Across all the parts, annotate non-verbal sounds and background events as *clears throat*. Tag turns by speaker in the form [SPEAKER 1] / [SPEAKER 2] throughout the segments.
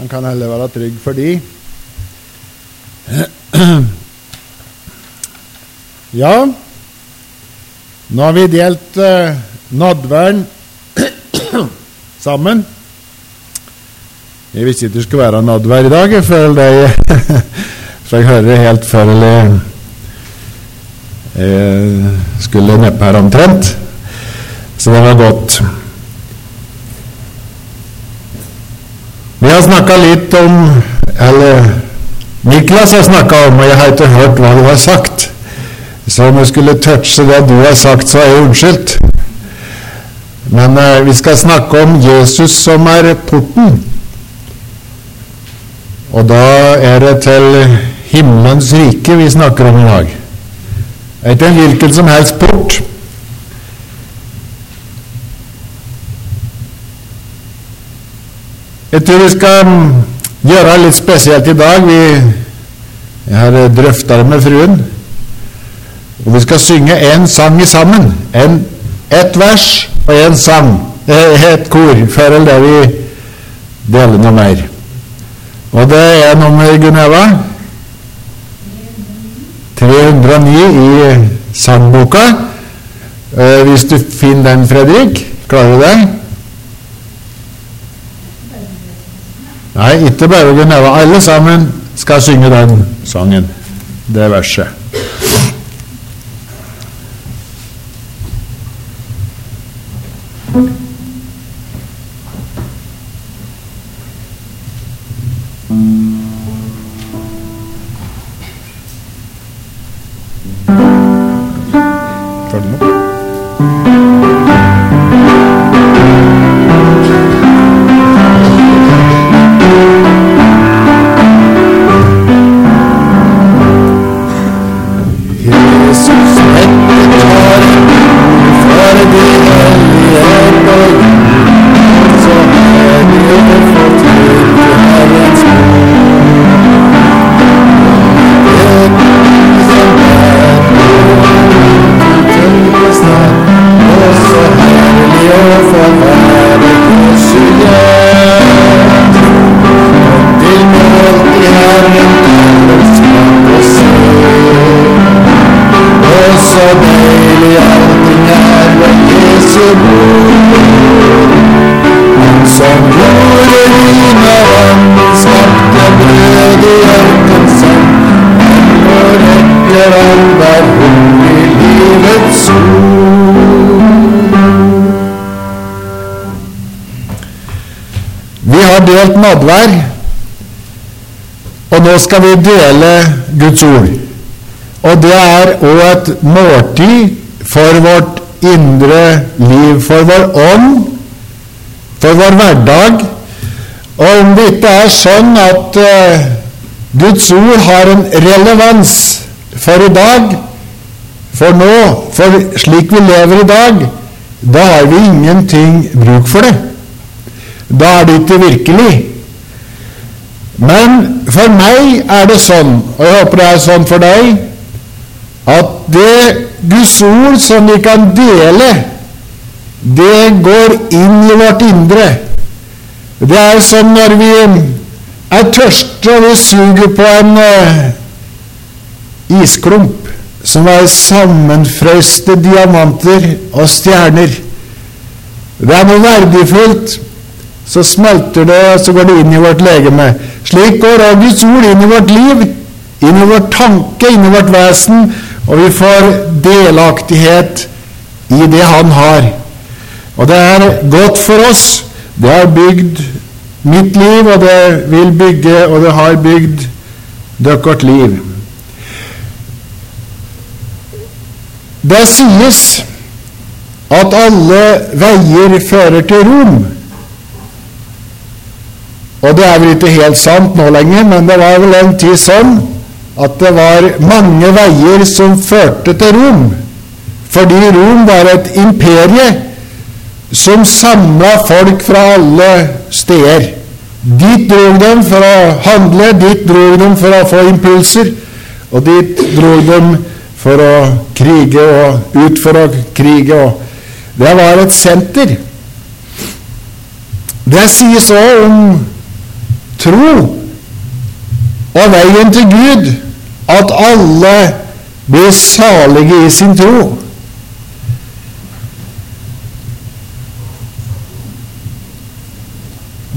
[SPEAKER 1] Han kan heller være trygg for de. *clears throat* Ja, nå har vi delt uh, nadværen *clears throat* sammen. Jeg visste ikke det skulle være nadvær i dag, jeg føler det *laughs* For jeg hører helt før eller jeg skulle neppe her omtrent. Så det var godt. Vi har snakka litt om Eller Niklas har snakka om, og jeg har ikke hørt hva du har sagt. Så om jeg skulle touche det du har sagt, så er jeg unnskyldt. Men eh, vi skal snakke om Jesus som er porten. Og da er det til himmelens rike vi snakker om i dag. Det er ikke en hvilken som helst port. Jeg tror vi skal gjøre gjøre litt spesielt i dag. Vi, jeg har drøfta det med fruen. Og vi skal synge én sang sammen. En, ett vers og én sang. Et kor. Før eller det vi deler noe mer. Og det er nummer, Gunneva? 309 i sangboka. Eh, hvis du finner den, Fredrik. Klarer du det? Nei, ikke bare Gunneva. Alle sammen skal synge den sangen. Det verset. Følg som gjorde i dine vann, skapte brød i ørkensand. Og rekker all hver i livets. Vi har delt nadvær, og nå skal vi dele Guds ord. Og det er òg et måltid for vårt indre liv, for vår ånd, for vår hverdag. Og om det ikke er sånn at uh, Guds ord har en relevans for i dag, for nå, for slik vi lever i dag, da har vi ingenting bruk for det. Da er det ikke virkelig. Men for meg er det sånn, og jeg håper det er sånn for deg, at det Guds ord som vi kan dele, det går inn i vårt indre. Det er som når vi er tørste og vi suger på en eh, isklump som er sammenfrøste diamanter og stjerner. Det er noe verdifullt. Så smelter det, og så går det inn i vårt legeme. Slik går Guds ord inn i vårt liv, inn i vår tanke, inn i vårt vesen, og vi får delaktighet i det Han har. Og det er godt for oss. Det har bygd mitt liv, og det vil bygge, og det har bygd deres liv. Det sies at alle veier fører til Rom. Og det er vel ikke helt sant nå lenger, men det var vel en tid sånn at det var mange veier som førte til Rom. Fordi Rom var et imperie som samla folk fra alle steder. Dit drog dem for å handle, dit drog dem for å få impulser, og dit drog dem for å krige og ut for å krige. Og det var et senter. Det sies òg om tro og veien til Gud at alle blir salige i sin tro.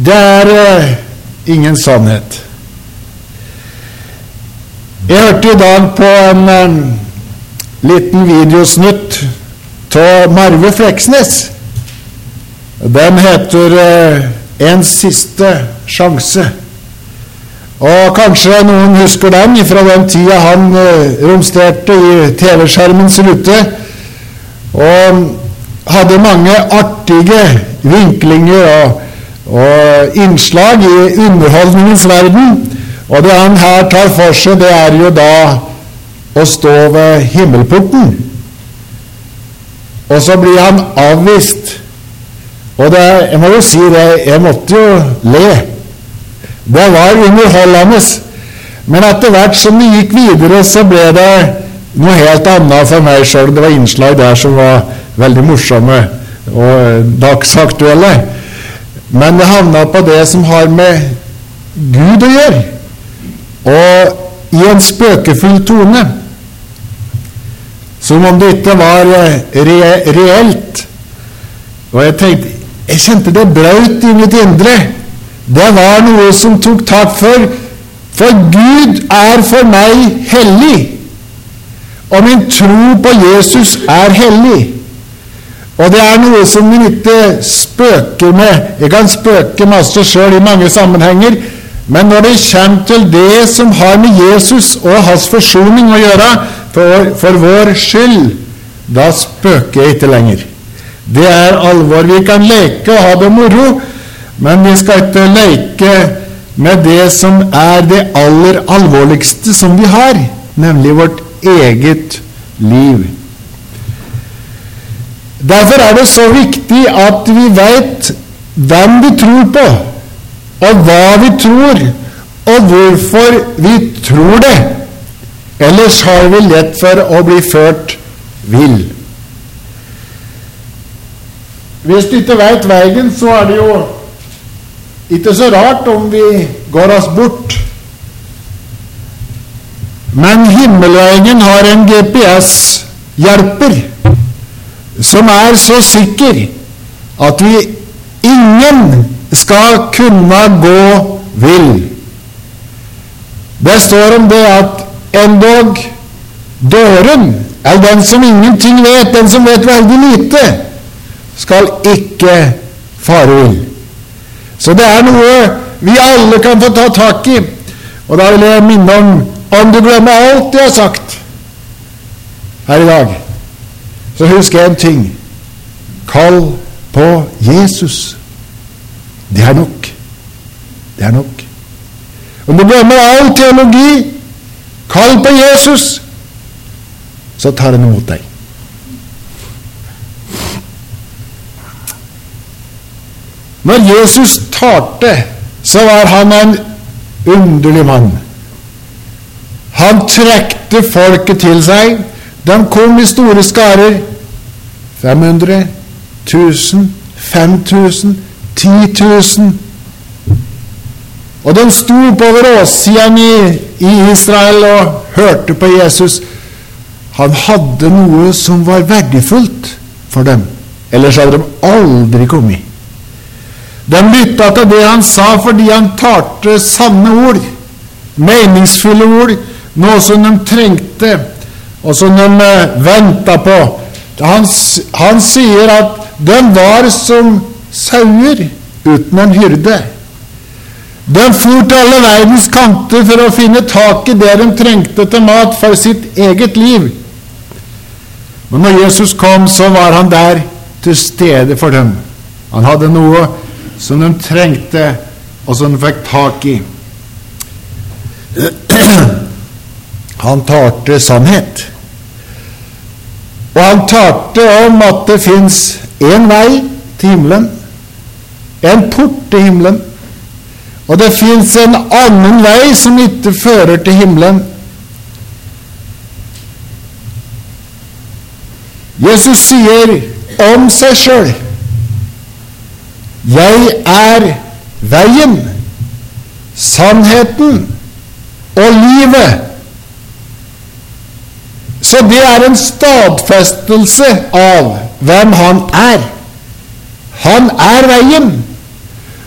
[SPEAKER 1] Det er uh, ingen sannhet. Jeg hørte i dag på en uh, liten videosnutt av Marve Fleksnes. Den heter uh, 'En siste sjanse'. Og kanskje noen husker den fra den tida han romsterte i TV-skjermens rute og hadde mange artige vinklinger og og innslag i underholdningens verden. Og det han her tar for seg, det er jo da å stå ved himmelporten. Og så blir han avvist. Og det, jeg må jo si det, jeg måtte jo le. Det var underholdende. Men etter hvert som det gikk videre, så ble det noe helt annet for meg sjøl. Det var innslag der som var veldig morsomme og dagsaktuelle. Men det havna på det som har med Gud å gjøre, og i en spøkefull tone. Som om det ikke var eh, re reelt. Og jeg tenkte Jeg kjente det brøt i mitt indre. Det var noe som tok tak for. For Gud er for meg hellig. Og min tro på Jesus er hellig. Og det er noe som vi ikke spøker med. Jeg kan spøke masse sjøl i mange sammenhenger, men når det kommer til det som har med Jesus og hans forsoning å gjøre for, for vår skyld, da spøker jeg ikke lenger. Det er alvor. Vi kan leke og ha det moro, men vi skal ikke leke med det som er det aller alvorligste som vi har, nemlig vårt eget liv. Derfor er det så viktig at vi veit hvem vi tror på, og hva vi tror, og hvorfor vi tror det. Ellers har vi lett for å bli ført vill. Hvis du ikke veit veien, så er det jo ikke så rart om vi går oss bort. Men himmelveien har en GPS-hjelper som er så sikker at vi ingen skal kunne gå vill. Det står om det at endog dåren, eller den som ingenting vet, den som vet veldig lite, skal ikke fare vill. Så det er noe vi alle kan få ta tak i. Og da vil jeg minne om, om du glemmer alt jeg har sagt her i dag så husk én ting. Kall på Jesus. Det er nok. Det er nok. Om du glemmer all teologi, kall på Jesus, så tar han imot deg. Når Jesus talte, så var han en underlig mann. Han trekte folket til seg. De kom i store skarer. 500, 1000, 5000, 10 000. Og de sto oppover åssiden i, i Israel og hørte på Jesus. Han hadde noe som var verdifullt for dem. Ellers hadde de aldri kommet. De lytta til det han sa fordi han talte sanne ord, meningsfulle ord, noe som de trengte og som de eh, venta på. Han, han sier at de var som sauer uten en hyrde. De for til alle verdens kanter for å finne tak i det de trengte til mat for sitt eget liv. Men når Jesus kom, så var han der til stede for dem. Han hadde noe som de trengte, og som de fikk tak i. *clears throat* Han talte sannhet. Og han talte om at det fins én vei til himmelen, en port til himmelen, og det fins en annen vei som ikke fører til himmelen. Jesus sier om seg sjøl 'Jeg er veien, sannheten og livet. Så det er en stadfestelse av hvem han er. Han er veien.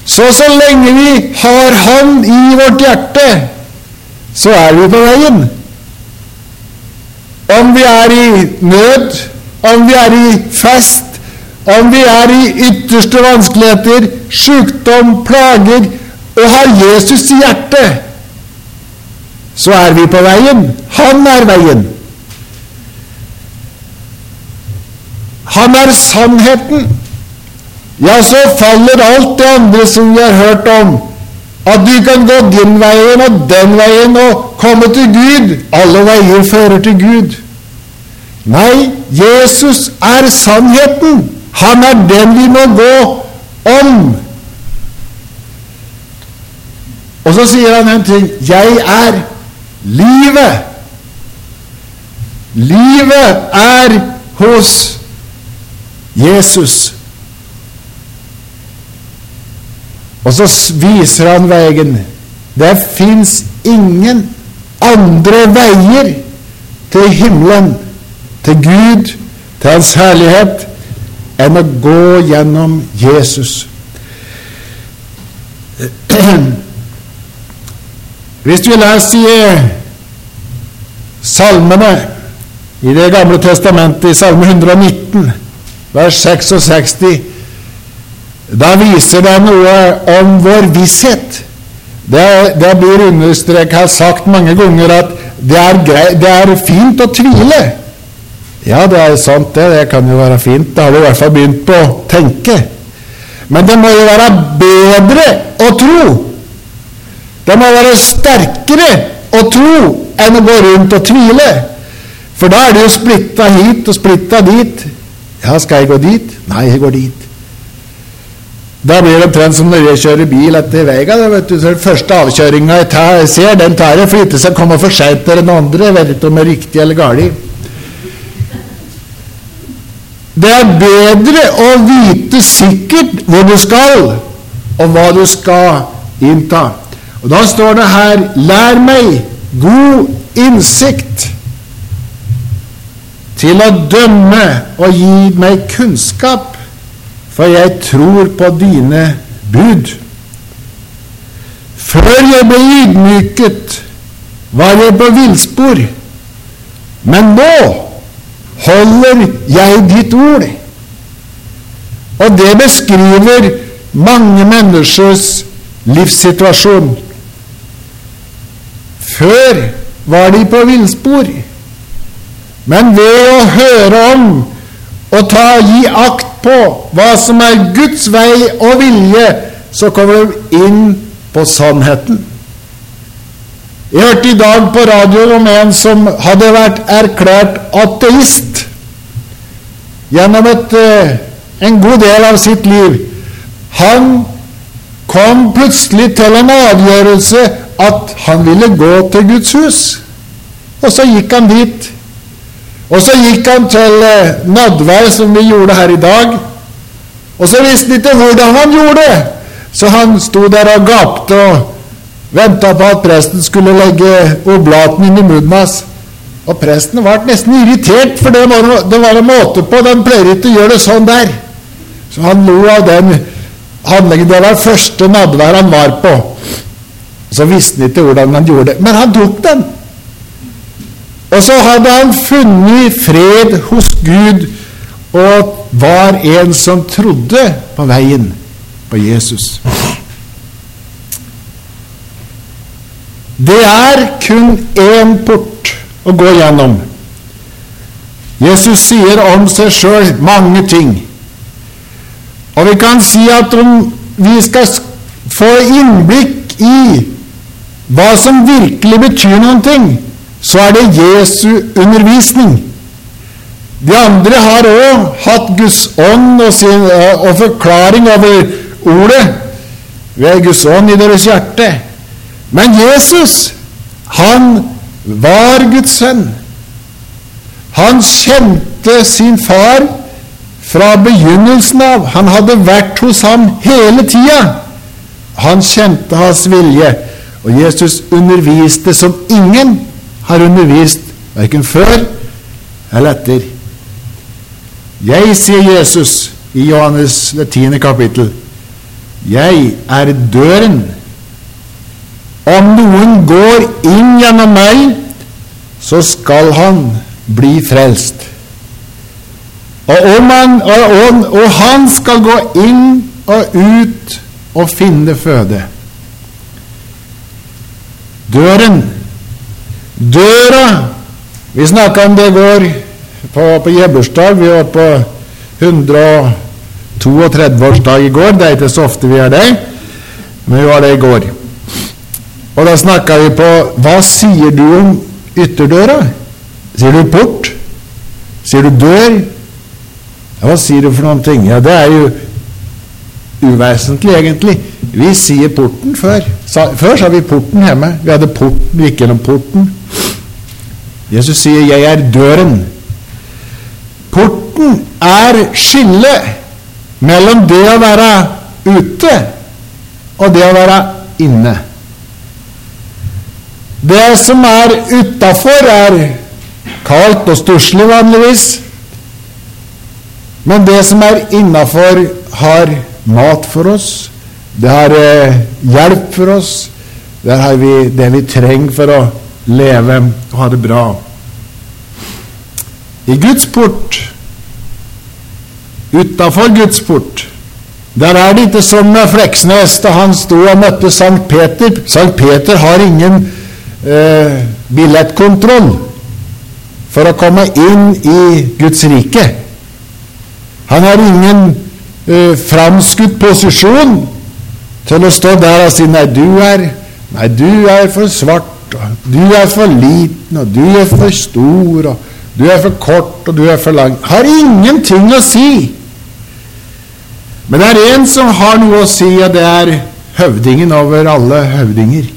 [SPEAKER 1] Så så lenge vi har Han i vårt hjerte, så er vi på veien. Om vi er i nød, om vi er i fest, om vi er i ytterste vanskeligheter, sykdom, plager, og har Jesus i hjertet, så er vi på veien. Han er veien. Han er sannheten. Ja, så faller alt det andre som vi har hørt om. At du kan gå din veien og den veien og komme til Gud. Alle veier fører til Gud. Nei, Jesus er sannheten. Han er den vi må gå om. Og så sier han en ting. Jeg er livet. Livet er hos Jesus. Og så viser han veien. Det fins ingen andre veier til himmelen, til Gud, til Hans herlighet, enn å gå gjennom Jesus. Hvis du leser i salmene i Det gamle testamentet, i Salme 119, vers 66 da viser det noe om vår visshet. Det, det blir understreket, sagt mange ganger, at det er, grei, det er fint å tvile. Ja, det er sant, det. Det kan jo være fint. Da har du i hvert fall begynt på å tenke. Men det må jo være bedre å tro. Det må være sterkere å tro enn å gå rundt og tvile. For da er det jo splitta hit og splitta dit. Ja, skal jeg gå dit? Nei, jeg går dit. Da blir det omtrent som når jeg kjører bil etter veien. Den første avkjøringa jeg tar, ser, den tar jeg for ikke skal komme for seint til den andre. Jeg vet ikke om det er riktig eller galt. Det er bedre å vite sikkert hvor du skal, og hva du skal innta. Og Da står det her 'Lær meg god innsikt' til å dømme og gi meg kunnskap for jeg tror på dine bud. Før jeg ble ydmyket, var jeg på villspor, men nå holder jeg ditt ord. Og det beskriver mange menneskers livssituasjon. Før var de på villspor, men ved å høre om og ta, gi akt på hva som er Guds vei og vilje, så kommer de inn på sannheten. Jeg hørte i dag på radio om en som hadde vært erklært ateist gjennom et, eh, en god del av sitt liv. Han kom plutselig til en avgjørelse at han ville gå til Guds hus. Og så gikk han dit. Og så gikk han til eh, nadvær, som vi gjorde her i dag. Og så visste han ikke hvordan han gjorde det, så han sto der og gapte og venta på at presten skulle legge oblaten inn i munnen hans. Og presten ble nesten irritert, for det var, det var en måte på. De pleier ikke å gjøre det sånn der. Så han lo av den handlingen. Det var første nadvær han var på. Så visste han ikke hvordan han gjorde det. Men han tok den. Og så hadde han funnet fred hos Gud og var en som trodde på veien på Jesus. Det er kun én port å gå gjennom. Jesus sier om seg sjøl mange ting. Og vi kan si at om vi skal få innblikk i hva som virkelig betyr noen ting, så er det Jesu undervisning. De andre har òg hatt Guds ånd og, sin, og, forklaring over ordet ved Guds ånd i deres hjerte. Men Jesus, han var Guds sønn. Han kjente sin far fra begynnelsen av. Han hadde vært hos ham hele tida. Han kjente hans vilje. Og Jesus underviste som ingen har undervist, verken før eller etter. Jeg, sier Jesus i Johannes det tiende kapittel, jeg er døren. Om noen går inn gjennom meg, så skal han bli frelst. Og, han, og, og han skal gå inn og ut og finne føde. Døren. Døra Vi snakka om det i går på, på Jebbersdag. Vi var på 132-årsdag i går. Det er ikke så ofte vi er det, men vi var det i går. Og da snakka vi på Hva sier du om ytterdøra? Sier du port? Sier du dør? Ja, hva sier du for noen ting? Ja, det er jo uvesentlig, egentlig. Vi sier porten før. Før sa vi porten hjemme. Vi hadde porten, vi gikk gjennom porten. Jesus sier 'Jeg er døren'. Porten er skillet mellom det å være ute og det å være inne. Det som er utafor, er kaldt og stusslig vanligvis. Men det som er innafor, har mat for oss. Det har eh, hjelp for oss. Der har vi det vi trenger for å leve og ha det bra. I Guds port, utafor Guds port, der er det ikke som Fleksnes da han sto og møtte Sankt Peter. Sankt Peter har ingen eh, billettkontroll for å komme inn i Guds rike. Han har ingen eh, framskutt posisjon til å stå der og si nei, du er, nei, du er for svart, og du er for liten, og du er for stor, og du er for kort, og du er for lang. Har ingenting å si. Men det er en som har noe å si, og det er høvdingen over alle høvdinger.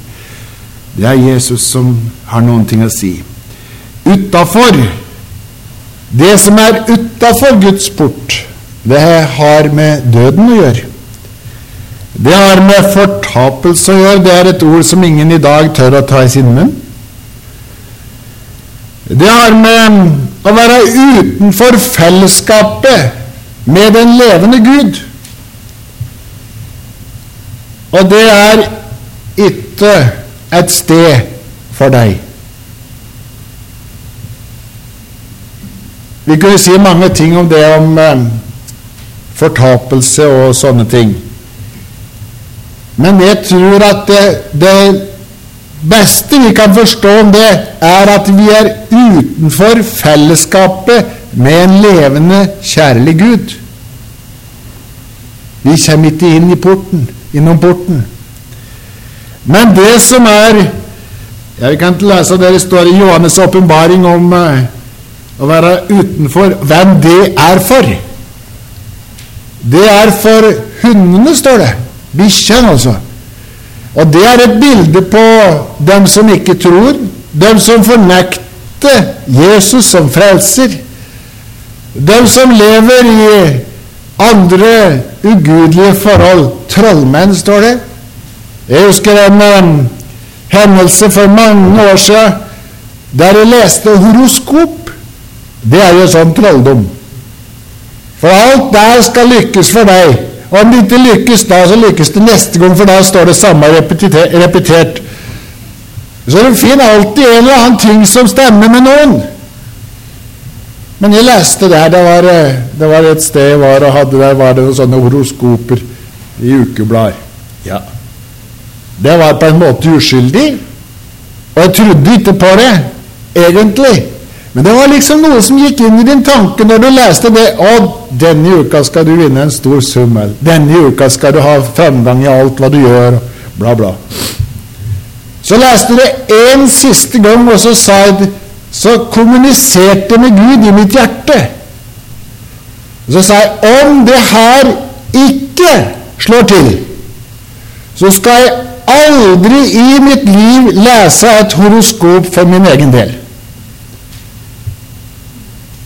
[SPEAKER 1] Det er Jesus som har noen ting å si. Utafor, det som er utafor Guds port, det har med døden å gjøre. Det har med fortapelse å gjøre. Det er et ord som ingen i dag tør å ta i sin munn. Det har med å være utenfor fellesskapet med den levende Gud. Og det er ikke et sted for deg. Vi kunne si mange ting om det, om eh, fortapelse og sånne ting. Men jeg tror at det, det beste vi kan forstå om det, er at vi er utenfor fellesskapet med en levende, kjærlig Gud. Vi kommer ikke inn i porten, innom porten. Men det som er Jeg kan ikke lese det det står i Johannes' åpenbaring om uh, å være utenfor hvem det er for. Det er for hundene, står det. Bikkjene, altså. Og det er et bilde på dem som ikke tror, dem som fornekter Jesus som frelser, dem som lever i andre ugudelige forhold. Trollmenn, står det. Jeg husker en um, hendelse for mange år siden der jeg leste horoskop. Det er jo sånn trolldom. For alt der skal lykkes for deg. Og om det ikke lykkes da, så lykkes det neste gang, for da står det samme repetert. Så du finner alltid en eller annen ting som stemmer med noen. Men jeg leste der, det var, det var et sted jeg var og hadde der var det noen sånne horoskoper i ukeblader. Ja. Det var på en måte uskyldig, og jeg trodde ikke på det, egentlig. Men det var liksom noe som gikk inn i din tanke når du leste det. Å, denne uka skal du vinne en stor sum. Denne uka skal du ha framgang i alt hva du gjør. Bla, bla. Så leste du det en siste gang, og så sa jeg Så kommuniserte jeg med Gud i mitt hjerte. Og så sa jeg om det her ikke slår til, så skal jeg aldri i mitt liv lese et horoskop for min egen del.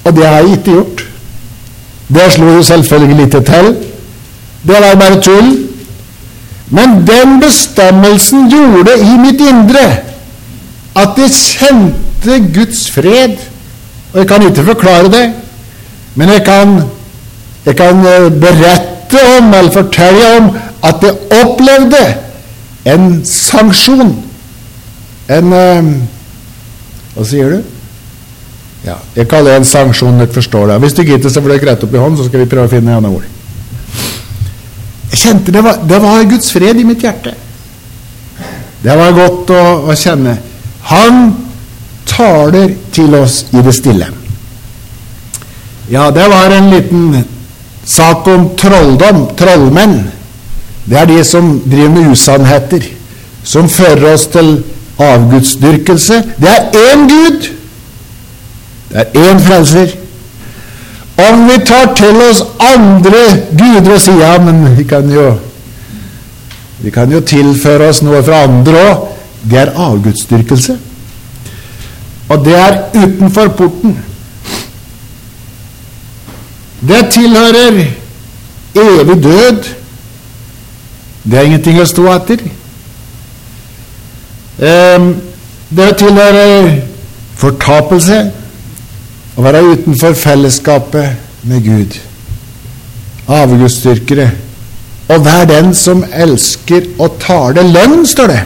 [SPEAKER 1] Og det har jeg ikke gjort. Det slo jo selvfølgelig ikke til. Det var bare tull. Men den bestemmelsen gjorde i mitt indre at jeg kjente Guds fred. Og jeg kan ikke forklare det, men jeg kan, jeg kan eh, berette om, eller fortelle om, at jeg opplevde en sanksjon. En eh, Hva sier du? Ja, jeg kaller det en sanksjon. Dere forstår det. Hvis du gidder, så får dere rette opp i hånden, så skal vi prøve å finne andre ord. Jeg kjente det var, det var Guds fred i mitt hjerte. Det var godt å, å kjenne. Han taler til oss i det stille. Ja, det var en liten sak om trolldom, trollmenn. Det er de som driver med usannheter, som fører oss til avgudsdyrkelse. Det er én Gud det er én frelser. Om vi tar til oss andre guder og sier ja, men vi kan jo vi kan jo tilføre oss noe fra andre òg. Det er avgudsdyrkelse. Og det er utenfor porten. Det tilhører evig død. Det er ingenting å stå etter. Ehm, det tilhører fortapelse. Å være utenfor fellesskapet med Gud. Avgudsdyrkere. Og vær den som elsker å tale løgn, står det.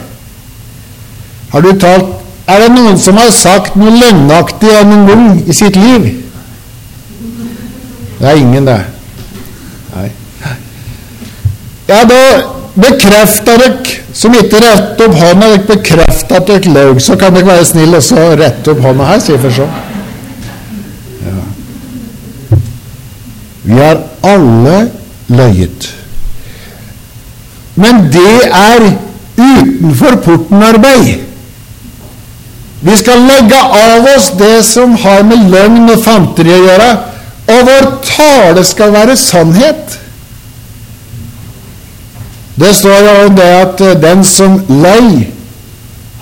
[SPEAKER 1] Har du talt Er det noen som har sagt noe løgnaktig noen gang i sitt liv? Det er ingen, det. Nei. Ja, da bekrefter dere som ikke retter opp hånda, dere bekrefter at dere løy, så kan dere være snille og så rette opp hånda her, sier for så. Vi har alle løyet. Men det er utenfor porten-arbeid. Vi skal legge av oss det som har med løgn og fanteri å gjøre, og vår tale skal være sannhet. Det står jo det at eh, den som løy,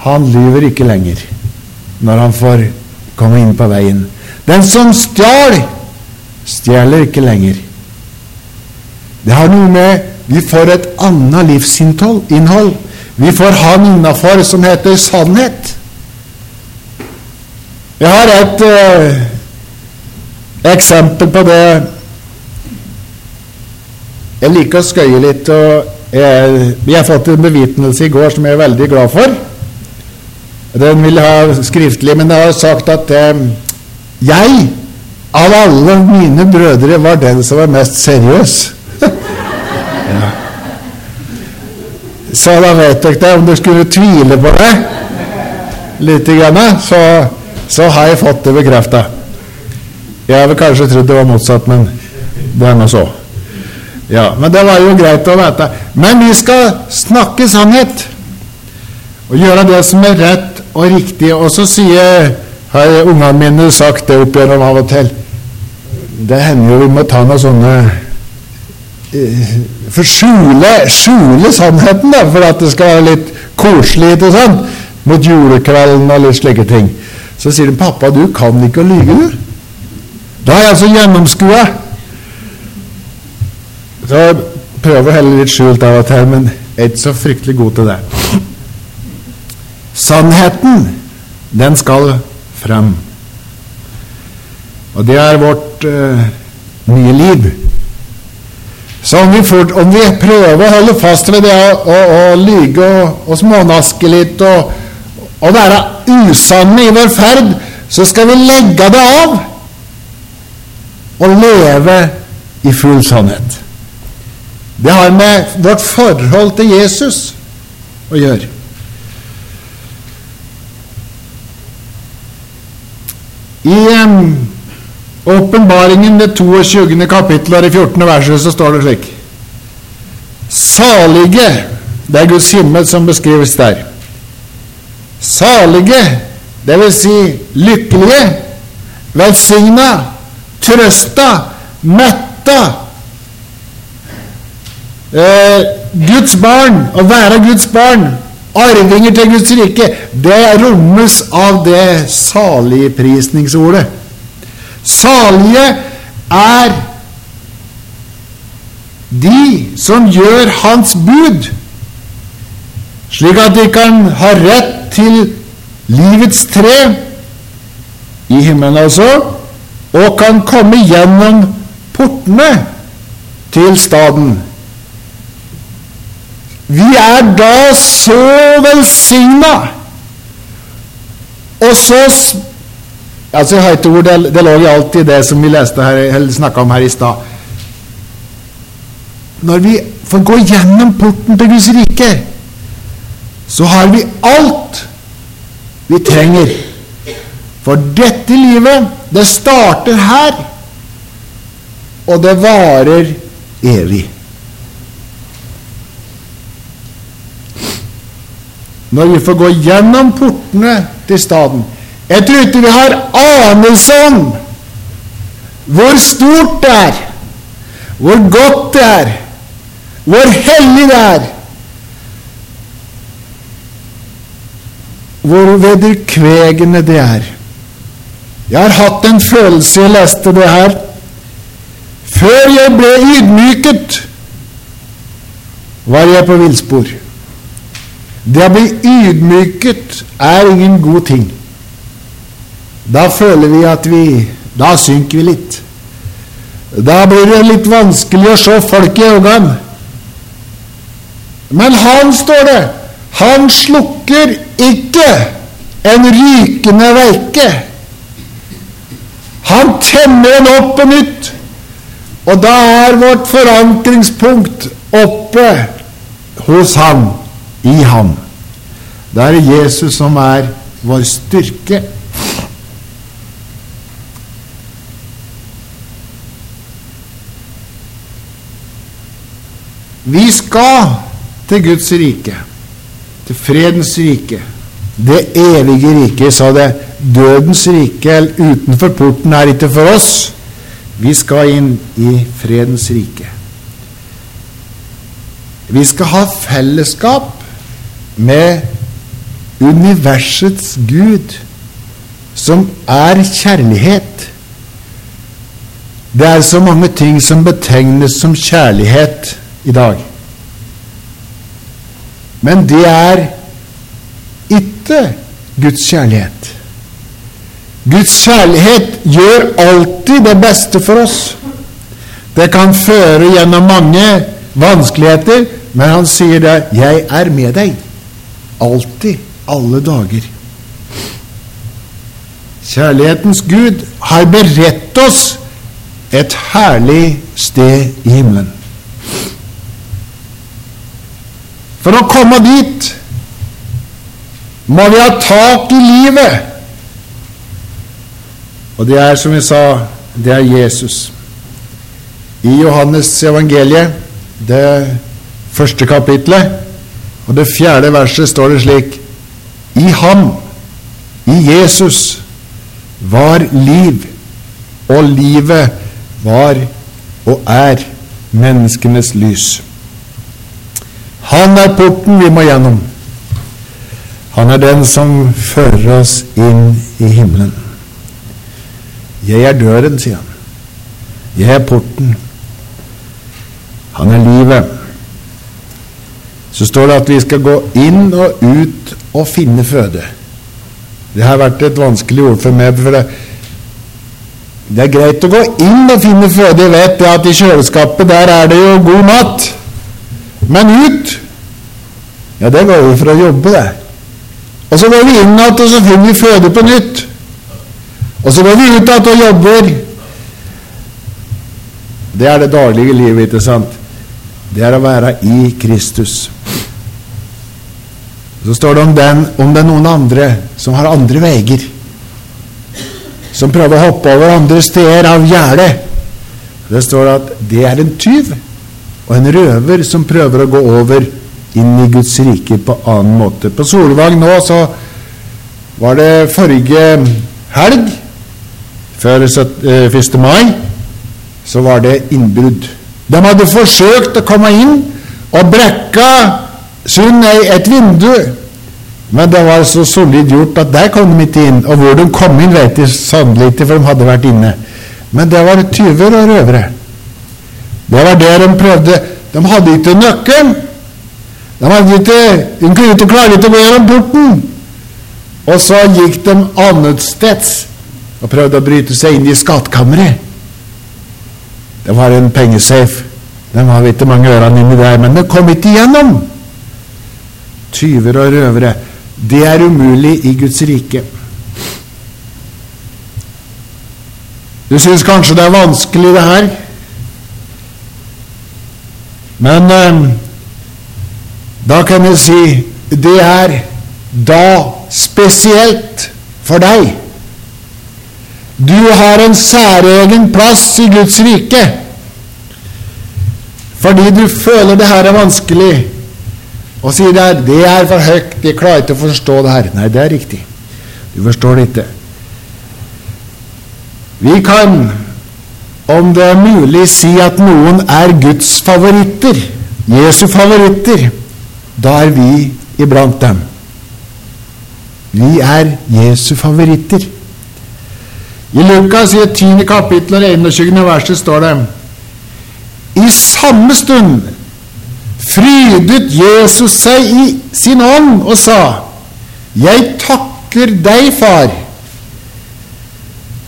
[SPEAKER 1] han lyver ikke lenger når han får komme inn på veien. Den som stjal, stjeler ikke lenger. Det har noe med Vi får et annet livsinnhold. Vi får Han innafor som heter sannhet. Jeg har et eh, eksempel på det. Jeg liker å skøye litt. og jeg, jeg fått en bevitnelse i går som jeg er veldig glad for. Den vil jeg ha skriftlig, men jeg har sagt at uh, jeg av alle mine brødre var den som var mest seriøs. *laughs* ja. Så da vet dere. Om dere skulle tvile på det litt, så, så har jeg fått det bekrefta. Jeg hadde kanskje trodd det var motsatt, men det er nå så. Ja, Men det var jo greit å vite. Men vi skal snakke sannhet. Og gjøre det som er rett og riktig. Og så sier har ungene mine sagt det opp gjennom av og til det hender jo vi må ta noen sånne eh, For skjule, skjule sannheten, da, for at det skal være litt koselig og sånn, mot julekvelden og litt slike ting. Så sier de 'Pappa, du kan ikke å lyge, du'. Da har jeg altså gjennomskua. Så prøver å helle litt skjult av og til, men jeg er ikke så fryktelig god til det. Sannheten, den skal frem. Og det er vårt uh, nye liv. Så om vi, fort, om vi, prøver å holde fast ved det å lyge og, og smånaske litt og, og være usanne i vår ferd, så skal vi legge det av og leve i full sannhet. Det har med vårt forhold til Jesus å gjøre. I um, det 22. kapittelet og det 14. verset, så står det slik Salige Det er Guds himmel som beskrives der. Salige, vil si lykkelige, velsigna, trøsta, metta. Eh, Guds barn, å være Guds barn, arvinger til Guds rike, det rommes av det saligprisningsordet. Salige er de som gjør Hans bud slik at de kan ha rett til livets tre i himmelen, altså, og kan komme gjennom portene til staden. Vi er da så velsigna, og så Altså, jeg har ikke ord, det, det lå jo alltid det som vi leste snakka om her i stad. Når vi får gå gjennom porten til Guds rike, så har vi alt vi trenger. For dette livet, det starter her, og det varer evig. Når vi får gå gjennom portene til staden Jeg tror ikke vi har anelse om hvor stort det er, hvor godt det er, hvor hellig det er, hvor vederkvegende det er. Jeg har hatt en følelse jeg leste det her. Før jeg ble ydmyket, var jeg på villspor. Det å bli ydmyket er ingen god ting. Da føler vi at vi Da synker vi litt. Da blir det litt vanskelig å se folk i øynene. Men han, står det, han slukker ikke en rykende veike. Han temmer den opp på nytt. Og da er vårt forankringspunkt oppe hos ham, i ham. Da er det Jesus som er vår styrke. Vi skal til Guds rike, til fredens rike, det evige rike, sa det. Dødens rike utenfor porten er ikke for oss. Vi skal inn i fredens rike. Vi skal ha fellesskap med universets Gud, som er kjærlighet. Det er så mange ting som betegnes som kjærlighet i dag. Men det er ikke Guds kjærlighet. Guds kjærlighet gjør alltid det beste for oss. Det kan føre gjennom mange vanskeligheter, men han sier det 'Jeg er med deg'. Alltid. Alle dager. Kjærlighetens Gud har beredt oss et herlig sted i himmelen. For å komme dit må vi ha tak i livet. Og det er, som vi sa, det er Jesus. I Johannes evangeliet, det første kapitlet, og det fjerde verset, står det slik I ham, i Jesus, var liv, og livet var og er menneskenes lys. Han er porten vi må gjennom. Han er den som fører oss inn i himmelen. Jeg er døren, sier han. Jeg er porten. Han er livet. Så står det at vi skal gå inn og ut og finne føde. Det har vært et vanskelig ord for meg. for det, det er greit å gå inn og finne føde. Jeg vet at i kjøleskapet der er det jo god mat. Men ut Ja, det går vi for å jobbe, det. Og så går vi inn igjen, og så finner vi føde på nytt. Og så går vi ut igjen og jobber. Det er det daglige livet, ikke sant? Det er å være i Kristus. Så står det om, den, om det er noen andre som har andre veier, som prøver å hoppe over andre steder av gjerdet. Det står at det er en tyv og en røver som prøver å gå over inn i Guds rike på annen måte. På Solvang nå så var det forrige helg, før 1. Eh, mai, så var det innbrudd. De hadde forsøkt å komme inn og brekka Sund et vindu, men det var så solid gjort at der kom de ikke inn. Og hvor de kom inn, vet de sannelig ikke, for de hadde vært inne. Men det var tyver og røvere. Det var det de prøvde. De hadde ikke nøkkelen. De, hadde ikke, de kunne ikke klare å gå gjennom porten. Og så gikk de annetsteds og prøvde å bryte seg inn i skattkammeret. Det var en pengesafe. De har ikke mange ørene inni der, men de kom ikke igjennom. Tyver og røvere. Det er umulig i Guds rike. Du syns kanskje det er vanskelig, det her. Men eh, da kan jeg si det er da spesielt for deg. Du har en særegen plass i Guds rike fordi du føler det her er vanskelig, og sier det, det er for høyt, jeg klarer ikke å forstå det her. Nei, det er riktig. Du forstår det ikke. Vi kan, om det er mulig, si at noen er Guds favoritter, Jesu favoritter. Da er vi iblant dem. Vi er Jesu favoritter. I Lukas i 10. kapittel og 21. verset står det I samme stund frydet Jesus seg i sin ånd og sa, Jeg takker deg, Far,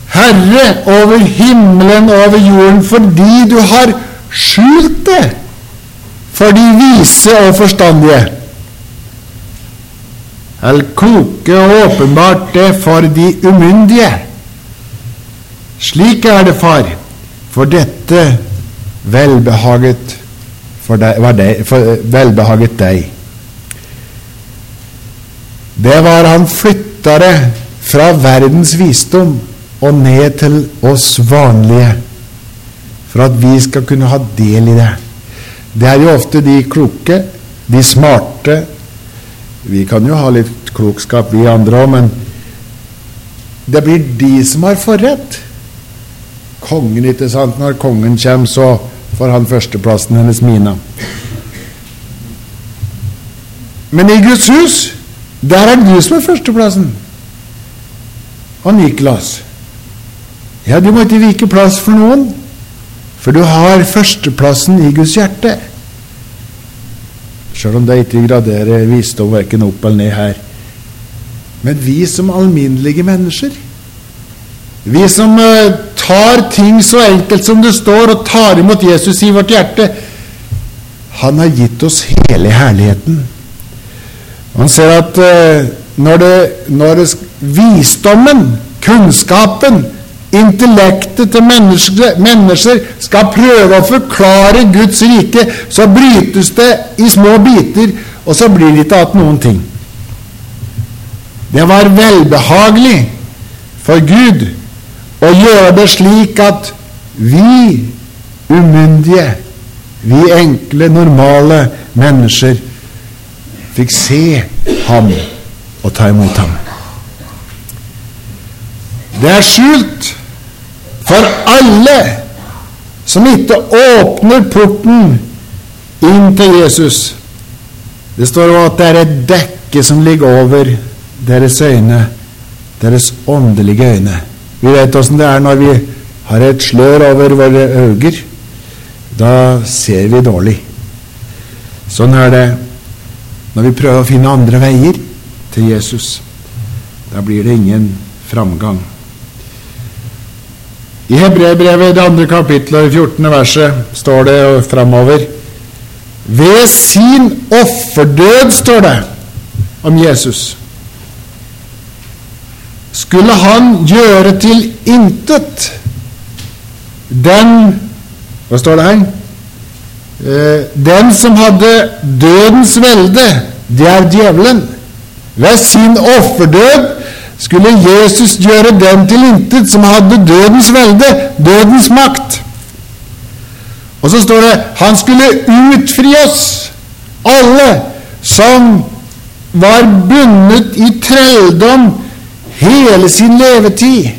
[SPEAKER 1] Herre over himmelen og over jorden, fordi du har skjult det for de vise og forstandige. Eller kloke og åpenbart det for de umyndige. Slik er det, far, for dette velbehaget, for deg, deg, for, velbehaget deg. Det var han flytta det fra verdens visdom og ned til oss vanlige, for at vi skal kunne ha del i det. Det er jo ofte de kloke, de smarte Vi kan jo ha litt klokskap, vi andre òg, men det blir de som har forrett. Kongen, ikke sant? Når kongen kommer, så får han førsteplassen hennes Mina. Men i Guds hus, der er du som er førsteplassen. Og Niklas. Ja, du må ikke vike plass for noen, for du har førsteplassen i Guds hjerte. Sjøl om det ikke graderer visdom verken opp eller ned her. Men vi som alminnelige mennesker, vi som uh, tar ting så enkelt som det står, og tar imot Jesus i vårt hjerte Han har gitt oss hele herligheten. Man ser at uh, når, det, når det, visdommen, kunnskapen, intellektet til mennesker, mennesker, skal prøve å forklare Guds rike, så brytes det i små biter, og så blir det ikke igjen noen ting. Det var velbehagelig for Gud å gjøre det slik at vi umyndige, vi enkle, normale mennesker fikk se ham og ta imot ham. Det er skjult for alle som ikke åpner porten inn til Jesus. Det står også at det er et dekke som ligger over deres øyne, deres åndelige øyne. Vi vet åssen det er når vi har et slør over våre øyne. Da ser vi dårlig. Sånn er det når vi prøver å finne andre veier til Jesus. Da blir det ingen framgang. I Hebreerbrevet, det andre kapittelet, 14. verset, står det framover Ved sin offerdød, står det om Jesus, skulle han gjøre til intet den Hva står det her? Eh, den som hadde dødens velde, det er djevelen. Ved sin offerdød skulle Jesus gjøre den til intet som hadde dødens velde, dødens makt. Og så står det han skulle utfri oss, alle som var bundet i trelldom hele sin levetid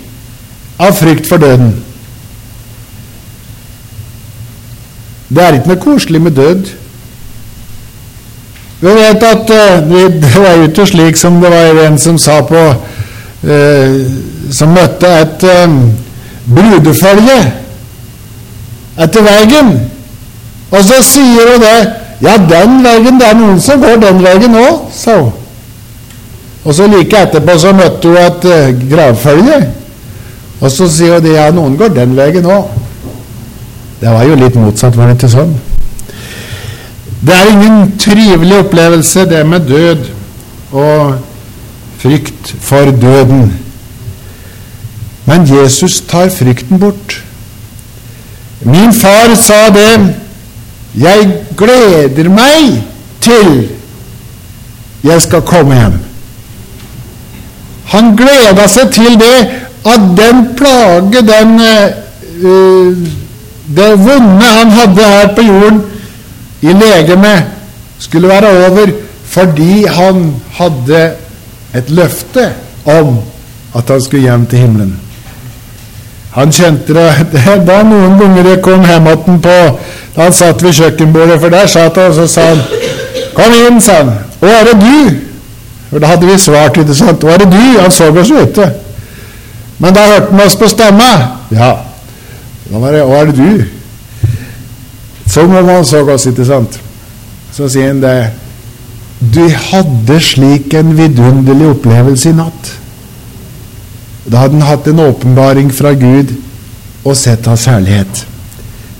[SPEAKER 1] av frykt for døden. Det er ikke noe koselig med død. Vi vet at uh, det var jo ikke slik som det var en som sa på uh, Som møtte et um, brudefølge etter veien. Og så sier hun det Ja, den veien, det er noen som går den veien òg, sa hun. Og så like etterpå så møtte hun et uh, gravfølge. Og så sier hun det, ja, noen går den veien òg. Det var jo litt motsatt, var det ikke sånn? Det er ingen trivelig opplevelse, det med død og frykt for døden. Men Jesus tar frykten bort. Min far sa det Jeg gleder meg til jeg skal komme hjem. Han gleda seg til det at den plage, den uh, det vonde han hadde her på jorden i legemet, skulle være over fordi han hadde et løfte om at han skulle hjem til himmelen. Han kjente det *laughs* var noen ganger jeg kom hjem igjen på da han satt ved kjøkkenbordet, for der satt han, og så sa han 'Kom inn', sa han. 'Å, er det du?' For da hadde vi svart, ikke sant. er det du?' Han så oss ikke. Men da hørte han oss på stemma. Ja. Da var det Hva er det du?' Sånn var han så oss, ikke sant. Så sier han det. 'Du hadde slik en vidunderlig opplevelse i natt.' Da hadde han hatt en åpenbaring fra Gud og sett hans herlighet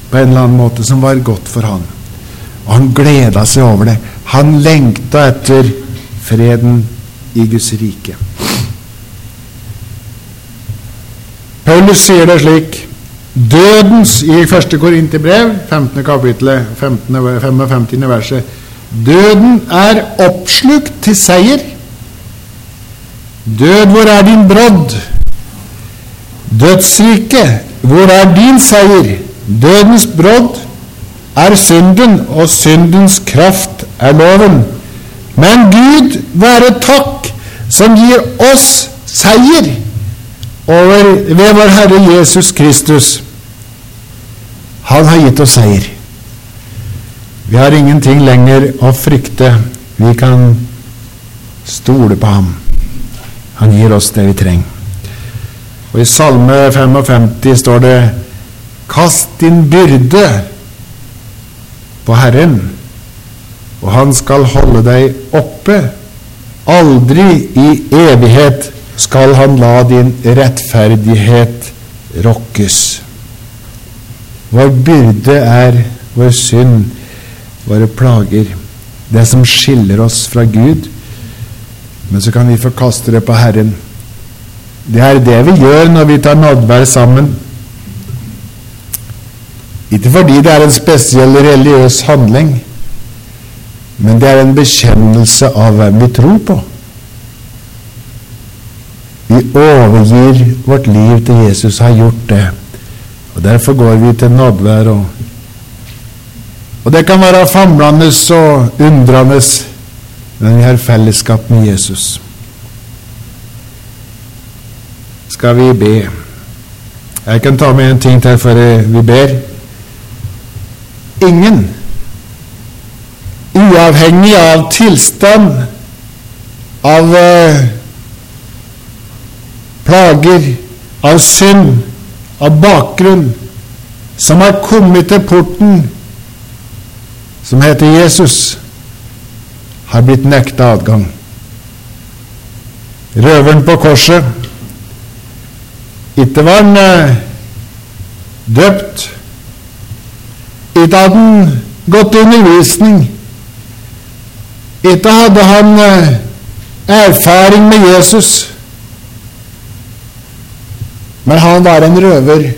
[SPEAKER 1] på en eller annen måte som var godt for han. Og han gleda seg over det. Han lengta etter freden i Guds rike. Paulus sier det slik Dødens i 1. Korinterbrev, 15. kapittel, 15, 55. verset Døden er oppslukt til seier. Død, hvor er din brodd? Dødsrike, hvor er din seier? Dødens brodd er synden, og syndens kraft er loven. Men Gud være takk, som gir oss seier over, ved vår Herre Jesus Kristus. Han har gitt oss seier. Vi har ingenting lenger å frykte. Vi kan stole på ham. Han gir oss det vi trenger. Og I Salme 55 står det Kast din byrde på Herren, og Han skal holde deg oppe. Aldri i evighet skal Han la din rettferdighet rokkes. Vår byrde er vår synd, våre plager, det som skiller oss fra Gud. Men så kan vi få kaste det på Herren. Det er det vi gjør når vi tar nadvær sammen. Ikke fordi det er en spesiell religiøs handling, men det er en bekjennelse av hvem vi tror på. Vi overgir vårt liv til Jesus, har gjort det. Og Derfor går vi til nådvær. Og, og det kan være famlende og undrende, men vi har fellesskap med Jesus. Skal vi be? Jeg kan ta med en ting til før vi ber. Ingen, uavhengig av tilstand, av eh, plager, av synd, av bakgrunn, som har kommet til porten som heter Jesus, har blitt nekta adgang. Røveren på korset Ikke var han eh, døpt. Ikke hadde han gått undervisning. Ikke hadde han uh, erfaring med Jesus. Men han var en røver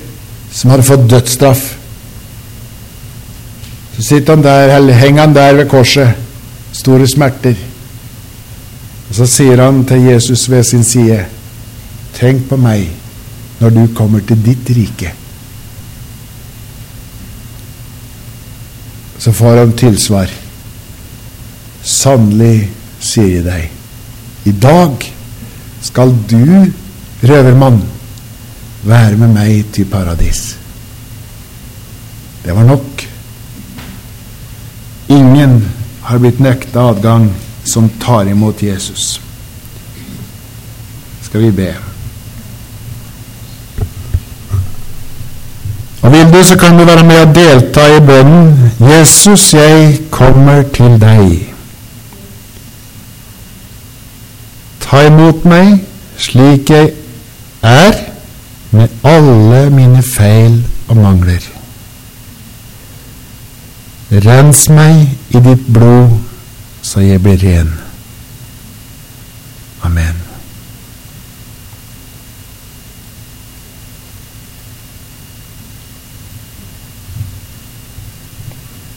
[SPEAKER 1] som hadde fått dødsstraff. Så sitter han der, eller henger han der ved korset, store smerter. Og så sier han til Jesus ved sin side, tenk på meg når du kommer til ditt rike. Så får han tilsvar. Sannelig, sier jeg deg, i dag skal du, røvermann, være med meg til paradis. Det var nok. Ingen har blitt nekta adgang som tar imot Jesus. Skal vi be. Og Vil du, så kan du være med og delta i bønnen 'Jesus, jeg kommer til deg'. Ta imot meg slik jeg er, med alle mine feil og mangler. Rens meg i ditt blod, så jeg blir ren. Amen.